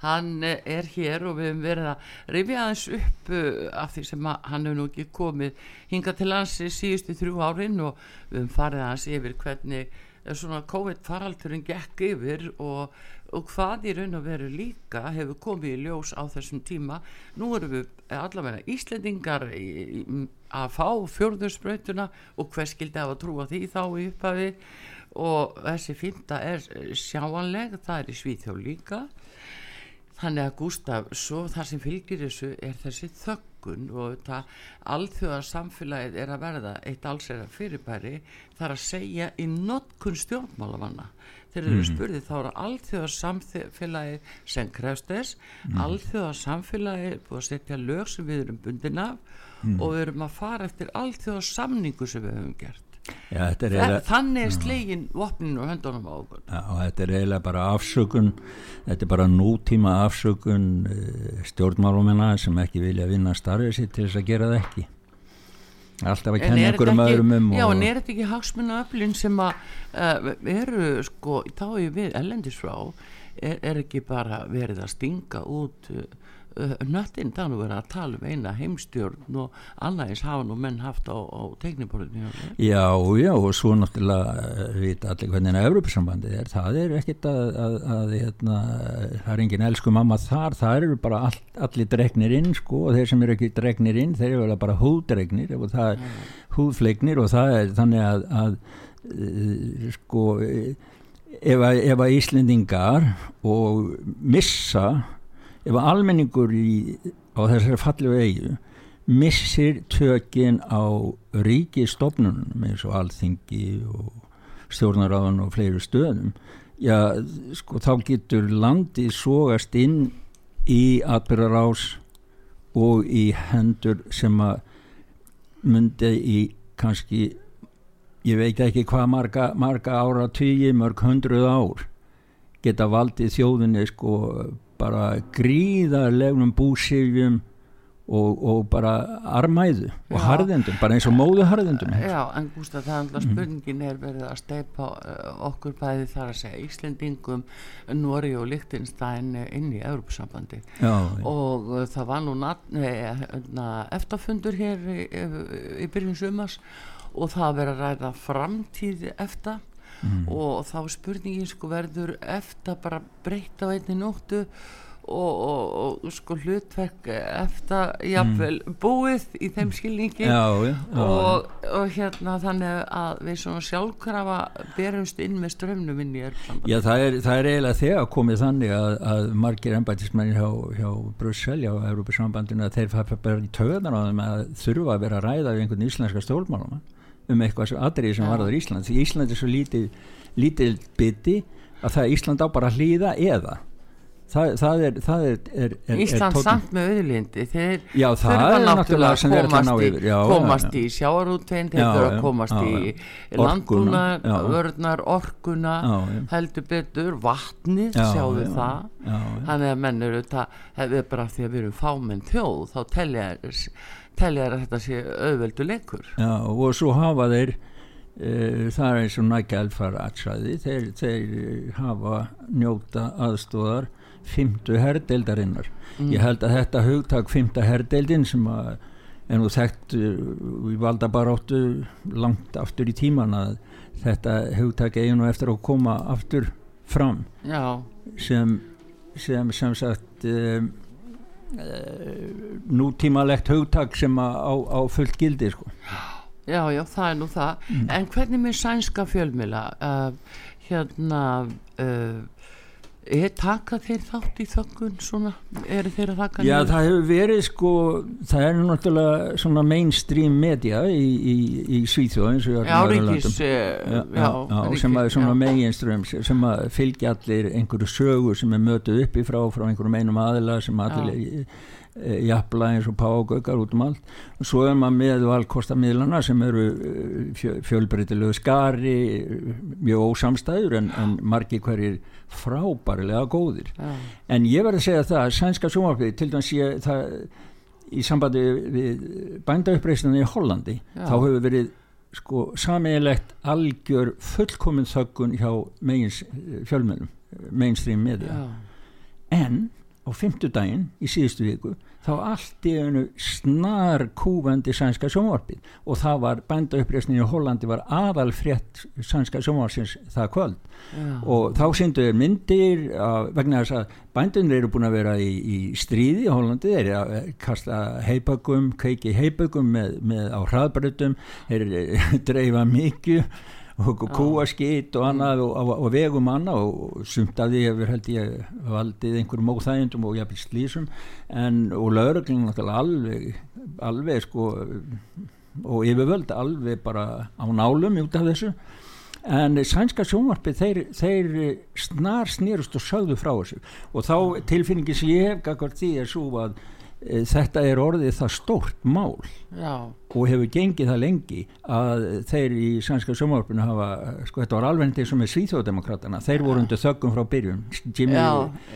Hann er hér og við hefum verið að rifja aðeins upp uh, af því sem hann hefur nú ekki komið hinga til hans í síðustu þrjú árin og við hefum farið aðeins yfir hvernig svona COVID-faraldurinn gekk yfir og og hvað í raun og veru líka hefur komið í ljós á þessum tíma nú erum við allavega Íslendingar í, í, að fá fjörðursbrautuna og hver skildi að trúa því þá í upphafi? Og þessi fymta er sjáanleg það er í Svíþjó líka. Þannig að Gustaf svo það sem fylgir þessu er þessi þöggun og það alþjóða samfélagið er að verða eitt allsera fyrirbæri þar að segja í notkun stjórnmálamanna þeir eru spurðið þá eru alþjóða samfélagi sem krefst þess. Mm. alþjóða samfélagi er búið að setja lög sem við erum bundin af og við erum að fara eftir alþjóða samningu sem við höfum gert. Já, er Þa, eiginlega, þannig er slegin vopninu og höndunum á okkur. Þetta er eiginlega bara afsökun, þetta er bara nútíma afsökun uh, stjórnmálumina sem ekki vilja vinna starfið sitt til þess að gera það ekki. Alltaf að En kenna þetta ekki- öðrum um Já, en er þetta ekki hagsmuna öflin sem að uh, eru, sko, þá er við ellendis frá, er, er ekki bara verið að stinga út uh, uh, nöttin, það er nú verið að tala um eina heimstjórn og annað eins hafa nú menn haft á, á teikniborðinu Já, já, og svo náttúrulega uh, vita allir hvernig Evropasambandið er, það er ekkit að, að, að hérna, það er engin elsku mamma þar, það eru bara all, allir dregnir inn, sko, og þeir sem eru ekki dregnir inn, þeir eru bara húðdregnir og það er húðfleiknir og það er þannig að, að sko eh, ef að, ef að Íslendingar og missa ef almenningur í, á þessari fallegu eigu missir tökin á ríkistofnunum eins og alþingi og stjórnaráðan og fleiri stöðum já, sko, þá getur landið sogast inn í atbyrðarás og í hendur sem að myndi í kannski ég veit ekki hvað marga, marga ára tíu, mörg hundruð ár geta valdið þjóðinni sko bara gríðarlegnum búsifjum og, og bara armæðu og Já. harðendum, bara eins og móðu harðendum Já, en Gústaf, það er Mhm. alltaf spurningin er verið að steipa uh, okkur bæði þar að segja Íslendingum, Nóri og Lichtenstein inn í Európusambandi já, já, og uh, það var nú hérna, eftafundur hér í, í byrjun sumars og það að vera að ræða framtíð efta Mm. og þá er spurningin sko verður efta bara breytt á einni nóttu og, og, og sko hlutverk efta jafnvel búið í þeim skilningi Mm. já, já, já, og, og hérna þannig að við svona sjálfkrafa berumst inn með strömmnum inn í Európusambandi Já, það er, það er eiginlega þegar komið þannig að, að margir embætismennir hjá, hjá Brussel, hjá Európa-sambandinu að þeir fara bara í töðan á þeim að þurfa að vera að ræða við einhvern íslenska stjórnmálamann um eitthvað atriði sem Já. varðar Ísland því Ísland er svo lítið, lítið biti að það Ísland á bara að hlýða eða. Það, það er, það er, er, er Ísland tónn- samt með auðlindi þeir þurfa er náttúrulega að komast yfir. Já, komast já, í sjáarútvegin þeir þurfa að komast já, í já. landbúnar, Orkuna, heldur betur, vatnið Já, sjáðu já, það. þannig að menn eru þetta það er bara því að við erum fámenn þjóð þá telja þér telja að þetta sé auðveldu leikur. Já, og svo hafa þeir uh, það er nækja elfar aðsæði, þeir, þeir hafa njóta aðstóðar fymtu herdeildarinnar. Ég held að þetta hugtak fymta herdeildin sem að er nú þekkt uh, í valdabaráttu langt aftur í tíman að þetta hugtak eigi nú eftir að koma aftur fram. Já, sem sem, sem sagt um, nútímalegt hugtak sem á, á fullt gildi sko. Já, já, það er nú það. Mm. en hvernig með sænska fjölmila uh, hérna uh, er taka þeir þátt í þöggun svona, eru þeir að taka Já, niður? það hefur verið sko, það er náttúrulega svona mainstream media í, í, í Svíþjóð eins og í öllum já, ríkis uh, já, já, já, sem að svona meginström sem að fylgja allir einhverju sögu sem er mötuð upp í frá frá einhverjum einum aðila sem allir e, e, jafla eins og págaukar út um allt. Og svo er maður með valkostamiðlana sem eru eh, fjö, fjölbreytilegu skari eh, mjög ósamstæður en, en margir hverjir frábærilega góðir. Já, en ég verð að segja það að sænska sjónvarpið til dæmis ég, það, í sambandi við bændauppreisninu í Hollandi Já. þá hefur verið sko sameiginlegt algjör fullkomin þöggun hjá megins fjölmjölum mainstream media. Já, en á fimmtudaginn í síðustu viku þá allt í einu snar kúfandi sænska sjónvarpið. Og það var bændauppreisnin í Hollandi var aðal frétt sænska sjónvarpsins það kvöld. Já, og þá síndu þeir myndir að, vegna þess að bændunir eru búin að vera í, í stríði í Hollandi, þeir eru að eh, kasta heipöggum, kveiki heipöggum með, með á hraðbröðum þeir eru dreifa mikið og kúaskýt og annað og, og, og vegum annað og sumt af því hefur held ég valdið einhverjum óþægindum og jafnvel slísum en og náttúrulega alveg alveg sko og yfirvöld alveg bara á nálum út af þessu. En sænska sjónvarpi þeir, þeir snar snýrust og sögðu frá þessu. Og þá tilfinningi sem ég hef gagvart því er svo að þetta er orðið það stórt mál. Já, og hefur gengið það lengi að þeir í sænska sjónvarpinu hafa, sko þetta var alveg eins og með svíþjóðdemokratana, þeir voru undir þöggum frá byrjun, Jimmy, já,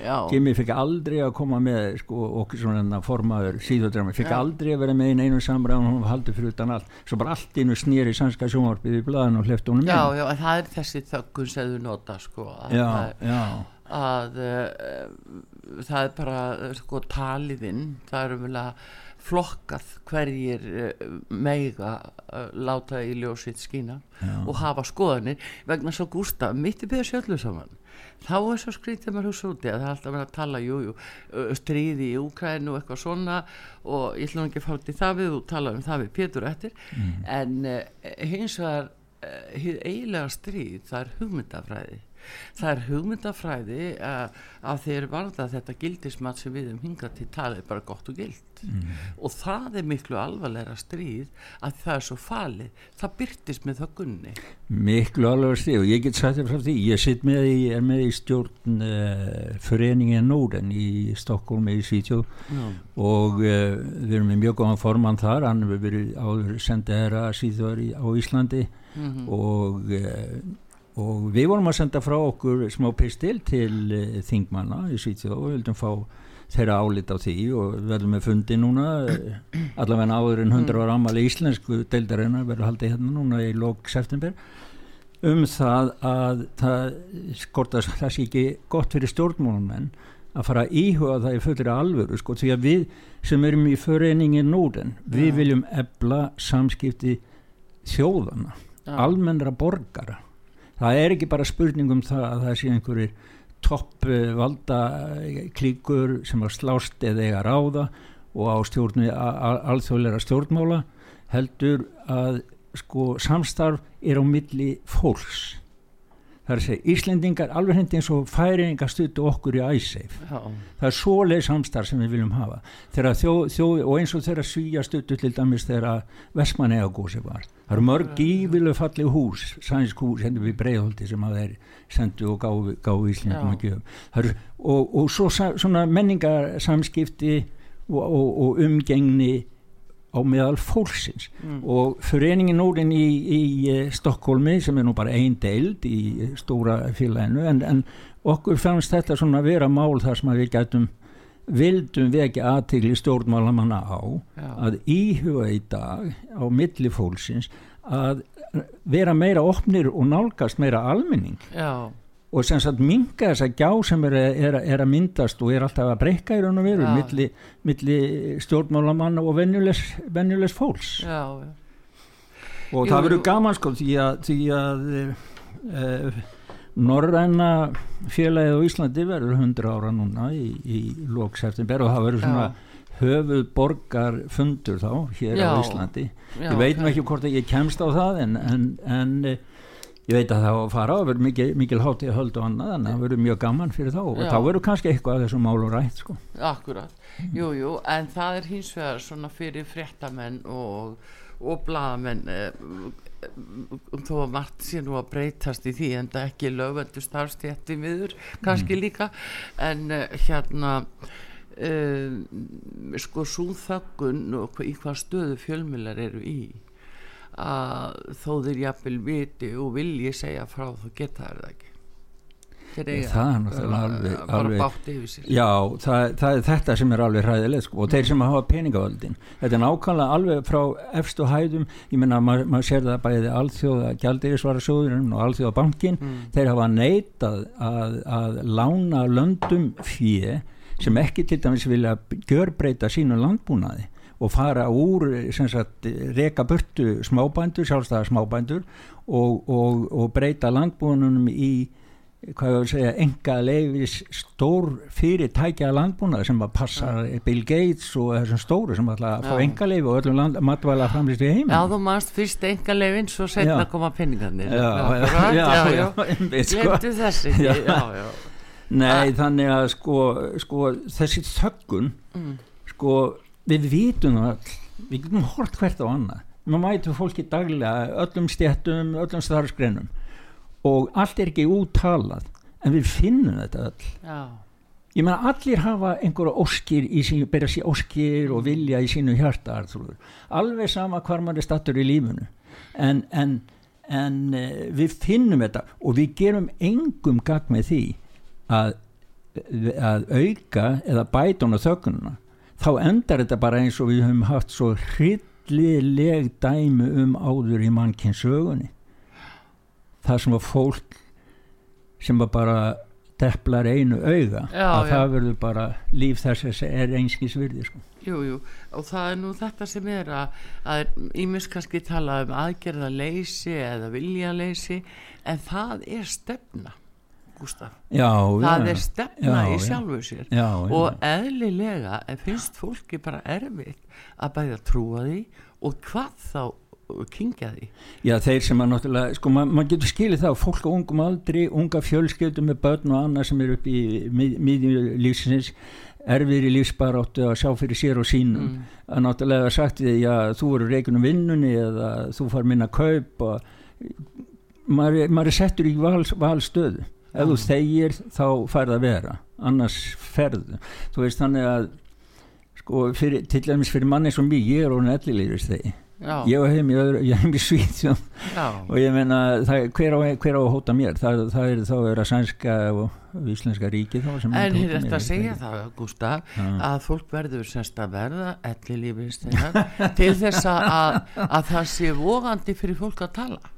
já, Jimmy fikk aldrei að koma með sko, okkur svona formaður síðodræmi, fikk Já. aldrei að vera með í einu samræðan hún var haldið fyrir utan allt. Svo bara allt innu snýri sænska sjónvarpið í blaðan og hleft honum já, já, það er þessi þöggun sem þú nota, sko, já, að, já, að uh, það er bara, sko, taliðinn, það er umvel flokkað hverjir uh, meiga uh, láta í ljósitt skína Já. og hafa skoðanir. Vegna svo Gústa, mitt í byrja sjálfu saman. Þá er svo skrítið maður hugsa úti að það er alltaf verið að tala, jú, jú, stríði í Úkrænu og eitthvað svona og ég ætlum ekki að fá til það við og tala um það við Pétur eftir. En uh, hins vegar uh, eiginlega stríð, það er hugmyndafræði það er hugmyndafræði að þeir varða þetta gildismat sem við um hingað til talið bara gott og gild og það er miklu alvarlegra stríð að það er svo falið. Það byrtist með það gunni miklu alveg stíð og ég get þér frá því ég sitt með í, er með í stjórn uh, Föreningen Norden í Stokkólmi í Svítjóð Já. og uh, við erum með mjög góðan formann þar hann hefur verið áður sendið herra síðar í, á Íslandi. Og, uh, og við vorum að senda frá okkur smá pistil til uh, þingmanna í Svítjóð og vildum fá þeirra álit á því og verðum með fundi núna uh, allavega áður en 100 ára ammali íslensku deildarinnar verður haldið hérna núna í lók september um það að það skortast það sé ekki gott fyrir stjórnmálamenn að fara að íhuga það í fullri alvöru sko því að við sem erum í föreningi Norden, við Já. viljum ebla samskipti þjóðana, Já. almennra borgara það er ekki bara spurning um það að það sé einhverjir topp eh, eh, klíkur sem að slást eða eiga ráða og á stjórnu alþjóðleira stjórnmála heldur að sko samstarf er á milli fólks það er að segja Íslendingar alveg hindi eins og færingar stuttu okkur í æsseif það er svoleið samstarf sem við viljum hafa. Þjóð, þjóð, og eins og þegar svíja stuttu til dæmis þegar Vestmanneja gósi var. Það eru mörg gífileg fallið hús sænsk hús hendur við breiðholti sem að þeir sendu og gáfu, gáfu Íslendingum að gjöf. Það eru, og, og svo menningarsamskipti og, og, og umgengni á meðal fólksins. Og föreningin Nórin í, í eh, Stokkólmi sem er nú bara ein deild í stóra félaginu en, en okkur fannst þetta svona að vera mál þar sem við gætum vildum vekja aðtigli stjórnmálamanna á Já. að íhuga í dag á milli fólksins að vera meira opnir og nálgast meira almenning. Já, og sem sagt minga þessa gjá sem er, er, er að myndast og er alltaf að breyka í raun og veru Já. milli, milli stjórnmálamanna og venjulegs fólks já, já. og Jú, það verður gaman sko því að, því að uh, Norræna félagið á Íslandi verður 100 ára núna í, í lók september og það verður svona höfuð borgar fundur þá hér Já. á Íslandi Já, ég veit nú ok. ekki hvort ég kemst á það en, en, en eh, ég veit að það á að fara og verður mikil, mikil hátíð að höldu annað en það verður mjög gaman fyrir þá. Og Já. þá verður kannski eitthvað af þessum málum rætt sko. Akkurat, jú, jú, en það er hins vegar svona fyrir fréttamenn og, og blaðamenn eh, um þó að margt sé nú að breytast í því en það ekki lögvendu starfstjætti miður kannski líka. En uh, hérna uh, sko svo þöggun og í hvað stöðu fjölmiðlar eru í að þó þeir jafnvel viti og vilji segja frá þá geta það ekki. Þeir eiga það er alveg- alveg- bátt yfir sér Já, það, það er þetta sem er alveg hræðilegt sko. og þeir sem hafa peningavöldin. Þetta er nákvæmlega alveg frá efstu hæðum ég menna maður mað sér það bæði alþjóða gjaldirisvara sjóðurinn og alþjóða bankin þeir hafa neitað að, að lána löndum fjö sem ekki til dæmis vilja gjörbreyta sínu landbúnaði og fara úr sem sagt, reka burtu smábændur, sjálfstæða smábændur og, og, og breyta landbúinunum í hvað ég vil segja, enga leifis stór fyrirtækja landbúnað sem að passa Bill Gates og þessum stóru sem ætla að fá enga leifi og öllum land, matvæla framlýst í heiminn Já, þú manst fyrst enga leifin svo setna Já. koma penningarnir já, já, já, einmitt, sko. Þessi Já. já. Nei, þannig að sko, sko þessi þöggun sko, við vitum all við getum hort hvert á annað. Maður mætu fólki daglega, öllum stjættum öllum starfsgreinum. Og allt er ekki úttalað en við finnum þetta öll. Já. ég meina allir hafa einhverja óskir í sínu, byrja sér óskir og vilja í sínu hjarta Arþrúður. alveg sama hvar maður er stattur í lífinu. En, en, en uh, við finnum þetta og við gerum engum gagn með því að, að auka eða bæta hún á þögnuna þá endar þetta bara eins og við höfum haft svo hryllileg dæmi um áður í mannkinn sögunni það sem var fólk sem var bara depplar einu auga Já, að já. það verður bara líf þess að er einskis virði sko. Jú, jú, og það er nú þetta sem er að, að ímis kannski tala um aðgerðaleysi eða viljaleysi en það er stefna Gústaf, já, það já, er stefna Já, í já. sjálfu sér. Og eðlilega finnst fólki bara erfitt að bæða trúa því og hvað þá kingja því. Já, þeir sem að náttúrulega, sko, maður mað getur skilið það, fólk á ungum aldri, unga fjölskyldum með börn og annað sem er upp í mið, miðju lífsins, erfir í lífsbaráttu að sjá fyrir sér og sínum. Mm. að náttúrulega sagt við, já, þú eru reikunum vinnunni eða þú far minna kaup og maður, er- maður er settur í val, valstöðu ef þú þegir þá færð að vera. Annars ferðu. Þú veist þannig að sko, fyrir, til dæmis fyrir manni sem mig, ég er orðin ellilegist þegi Já, ég hef heim í, öðru, ég hef heim í Svíþjóð. Já, og ég meina það, hver, á, hver á að hóta mér? Það, það er þá að vera sænska og íslenska ríki en hér er þetta að ég segja það, Gústaf Já. að fólk verður semst að verða elli lífist til þess að, að, að það sé vogandi fyrir fólk að tala.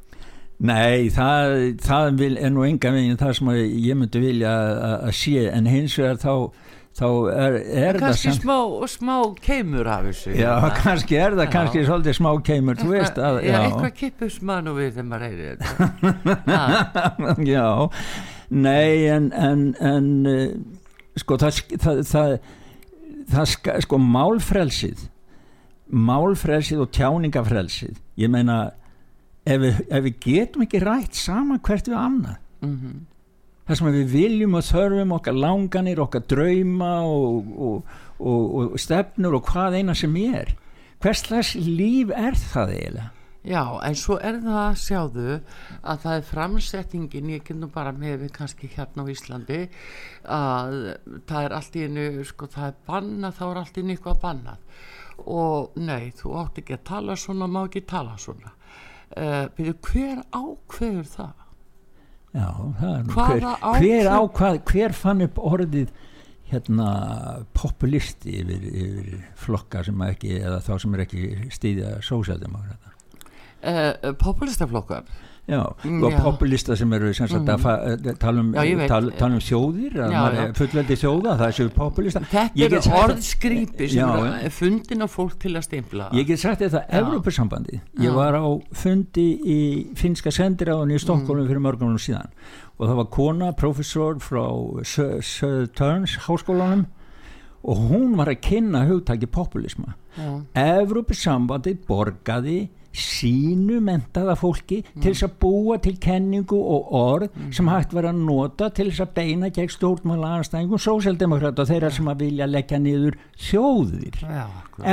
Nei, það, það vil, er nú enga veginn það sem ég myndi vilja að, sé en hins vegar þá, þá er, er það samt smá, smá keimur af þessu Já, hérna. kannski er það Já. kannski svolítið smá keimur, þú veist að, já, eitthvað kippus mann og við þegar maður heyri þetta já, nei en, en, en uh, sko það, það, það, það sko málfrelsið málfrelsið og tjáningafrelsið ég meina ef við, ef við getum ekki rætt saman hvert við annað mhm. það sem við viljum og þörfum okkar langanir, okkar drauma og, og, og, og stefnur og hvað eina sem er hvers slags líf er það eiginlega Já, en svo er það sjáðu að það er framsettingin, ég nú bara með við kannski hérna á Íslandi að það er allt í einu, sko það er bannað, þá er allt í einu eitthvað bannað og nei, þú átt ekki að tala svona, má ekki tala svona. Uh, hver ákveður það? Já, það er hver, ákvörð- hver, ákvað, hver fann upp orðið hérna populisti yfir, yfir flokka sem ekki eða þá sem er ekki stýðja sósjaldemokrata Uh, populistaflokkar? Já, Mm, og populista sem eru sem sagt, eh, tala um, Já, tala, tala um þjóðir er fullveldi þjóða það séu populista. Þetta eru orðskrýpi sem Já, já. fundin á fólk til að stimpla. Ég get sagt þetta Já. ég var á fundi í finska sendiráðunni í Stokkólum fyrir mörgunum síðan. Og það var kona, professor frá Söðurns háskólanum og hún var að kynna hugtaki populisma. Já. Evrópusambandi borgaði sínu mentaða fólki til þess að búa til kenningu og orð sem hægt var að nota til þess að beina gegn stjórnmála anstæðingum sósjaldemokrata þeirra sem að vilja leggja niður þjóðir. Já, akkurat.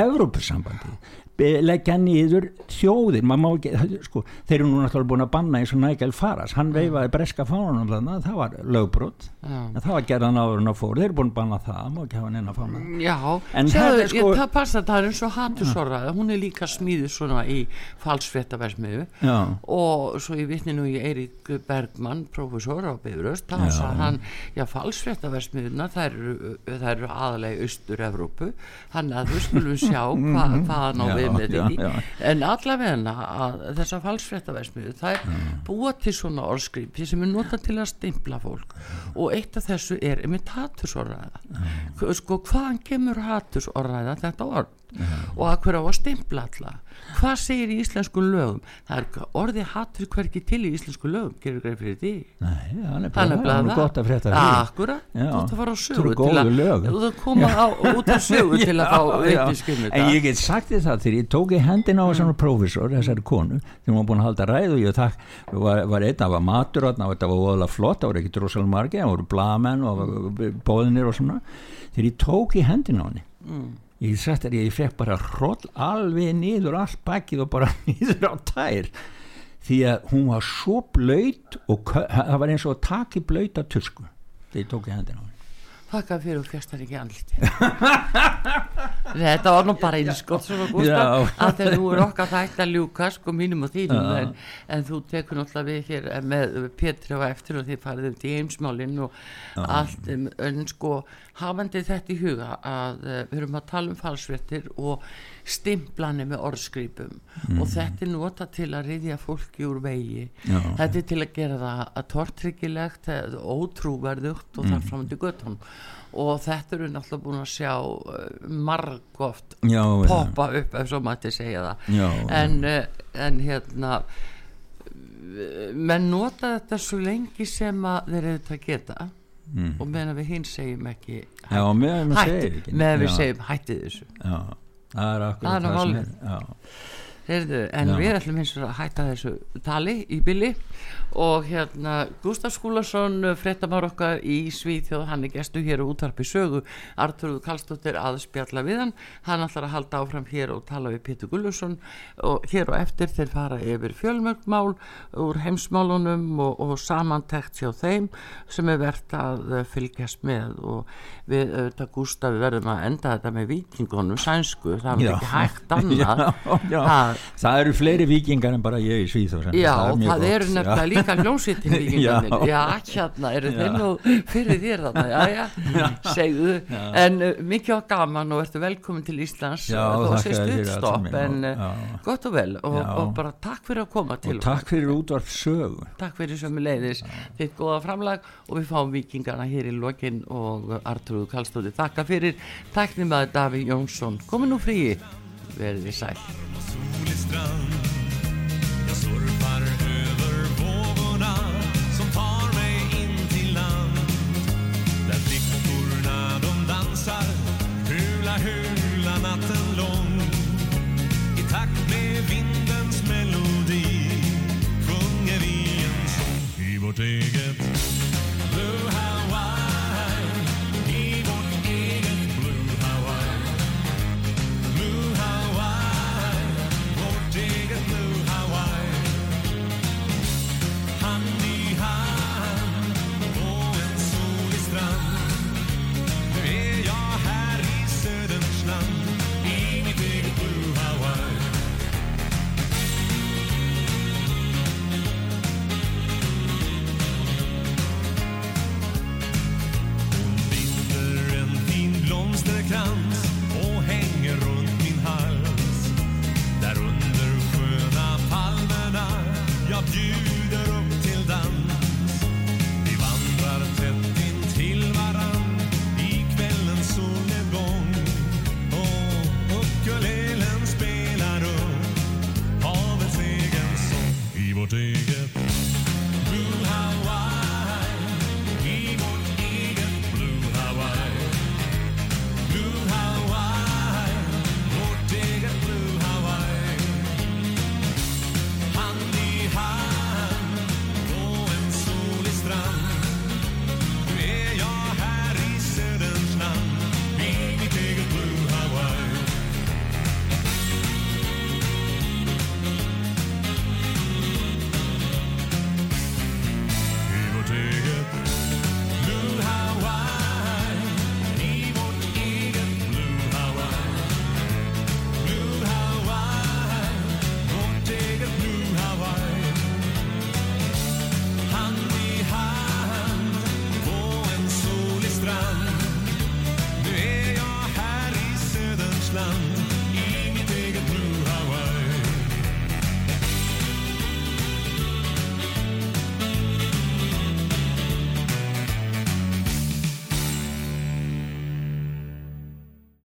Leggja niður þjóðir. Ekki, sko, þeir eru nú náttúrulega búin að banna eins og Nigel Farage, hann veifaði breska fánunum þarna, það var lögbrot. Það var gerðan áður en að fór, þeir eru búin að banna það má ekki hafa neina fána Já, En sjáðu, það er sko- ég, það passa, það er eins og hattusorða, hún er líka smíðu svona í, falsfréttaversmiðu Já. og svo ég vitni nú í Eirík Bergmann, professor á Bifröst. Þá Já. sagði hann, já falsfréttaversmiðuna það eru, það eru aðalega í Austur-Evrópu, þannig að við skulum sjá hva, hvaðan á Já, við með því. en allavegna að þessar falsfréttaversmiðu það er búa til svona orðskripi sem er notað til að stimpla fólk. Og eitt af þessu er einmitt hatursorðræða. Sko hvaðan kemur hatursorðræða þetta orð? Og að hverju á að stimpla alla hvað segir í íslensku lögum? Það er orðið hatur hverki til í íslensku lögum. Gerur greið fyrir því? Nei, það er Það er það, það er gott að frétta því. Akkurat, Já. þú ert að fara á sögu þú ert að koma á, út á sögu til að fá Já, já. vitniskum En ég get sagt þér það þegar ég tók í hendina á þessari prófessor, þessari konu þegar hún var búin að halda ræðu ég þakk, var, var einn, það var matur og þetta var óðalega flott, það voru ekki drosalega margi það voru blamenn og bóðinir og svona. Þegar ég tók í hendina á henni Mm. Ég sagt þér, ég fekk bara hroll alveg niður allt bakið og bara niður á tær. Því að hún var svo blöyt og það var eins og að taka í blöyta tusku. Þegar ég tók í hendina á henni Þakka fyrir og fjastar ekki andliti Þetta var nú bara Já. Gústaf að þegar þú er okkar þægt að ljúka sko mínum og þínum Já. en, en þú tekur náttúrulega við hér með Petri á eftir og þið farið um til heimsmálinn og allt um, en sko hafandi þetta í huga að uh, við erum að tala um falsvettir og stimplanir með orðskrýpum og þetta er nota til að riðja fólki úr vegi. Já. þetta er til að gera það að tortryggilegt ótrúverðugt og þar fram til göttunum og þetta eru náttúrulega búin að sjá uh, margóft poppa upp ef svo mætti segja það. Já, en, uh, en hérna menn nota þetta svo lengi sem að þeir eru þetta geta. Mm. og meðan við hinn segjum ekki hætti, meðan við segjum hættið þessu. Já, það er akkurat Það sem er Já, Heyrðu, en Já. við ætlum eins og að hætta þessu tali í bili. Og hérna Gustaf Skúlason fréttamár okkar í Svíþjóð hann er gestu hér og útvarpi sögu. Arturðu Kallstóttir að spjalla við hann. Hann ætlar að halda áfram hér og tala við Pétur Gullusson og hér og eftir þeir fara yfir fjölmörgmál úr heimsmálunum og, og samantekt hjá þeim sem er verðt að fylgjast með. Og við auðvitað Gustaf við verðum að enda þetta með vikingunum sænsku, það er ekki hægt annað já, já. Það eru fleiri vikingar en bara ég í Svíþjóð Já, það, er eru nefnilega líka hljómsveitin vikingarnir Já. Hérna, eru þeir nú fyrir þér þarna, já, já, segðu. En uh, mikið á gaman og ertu velkomin til Íslands allt stuttstopp saman, En og- uh, já. gott og vel og, og bara takk fyrir að koma til Og takk fyrir útvarp sögu. Takk fyrir sömu leiðis þitt góða framlag og við fáum vikingarna hér í lokin og Artrúðu Kallstóði þakka fyrir. Tæknum að Daví Jónsson komin nú fríi, verið þið sæl. Jag surfar över vågorna som tar mig in till land. Där flickorna de dansar hula hula natten lång. I takt med vindens melodi sjunger vi en sång. I vårt eget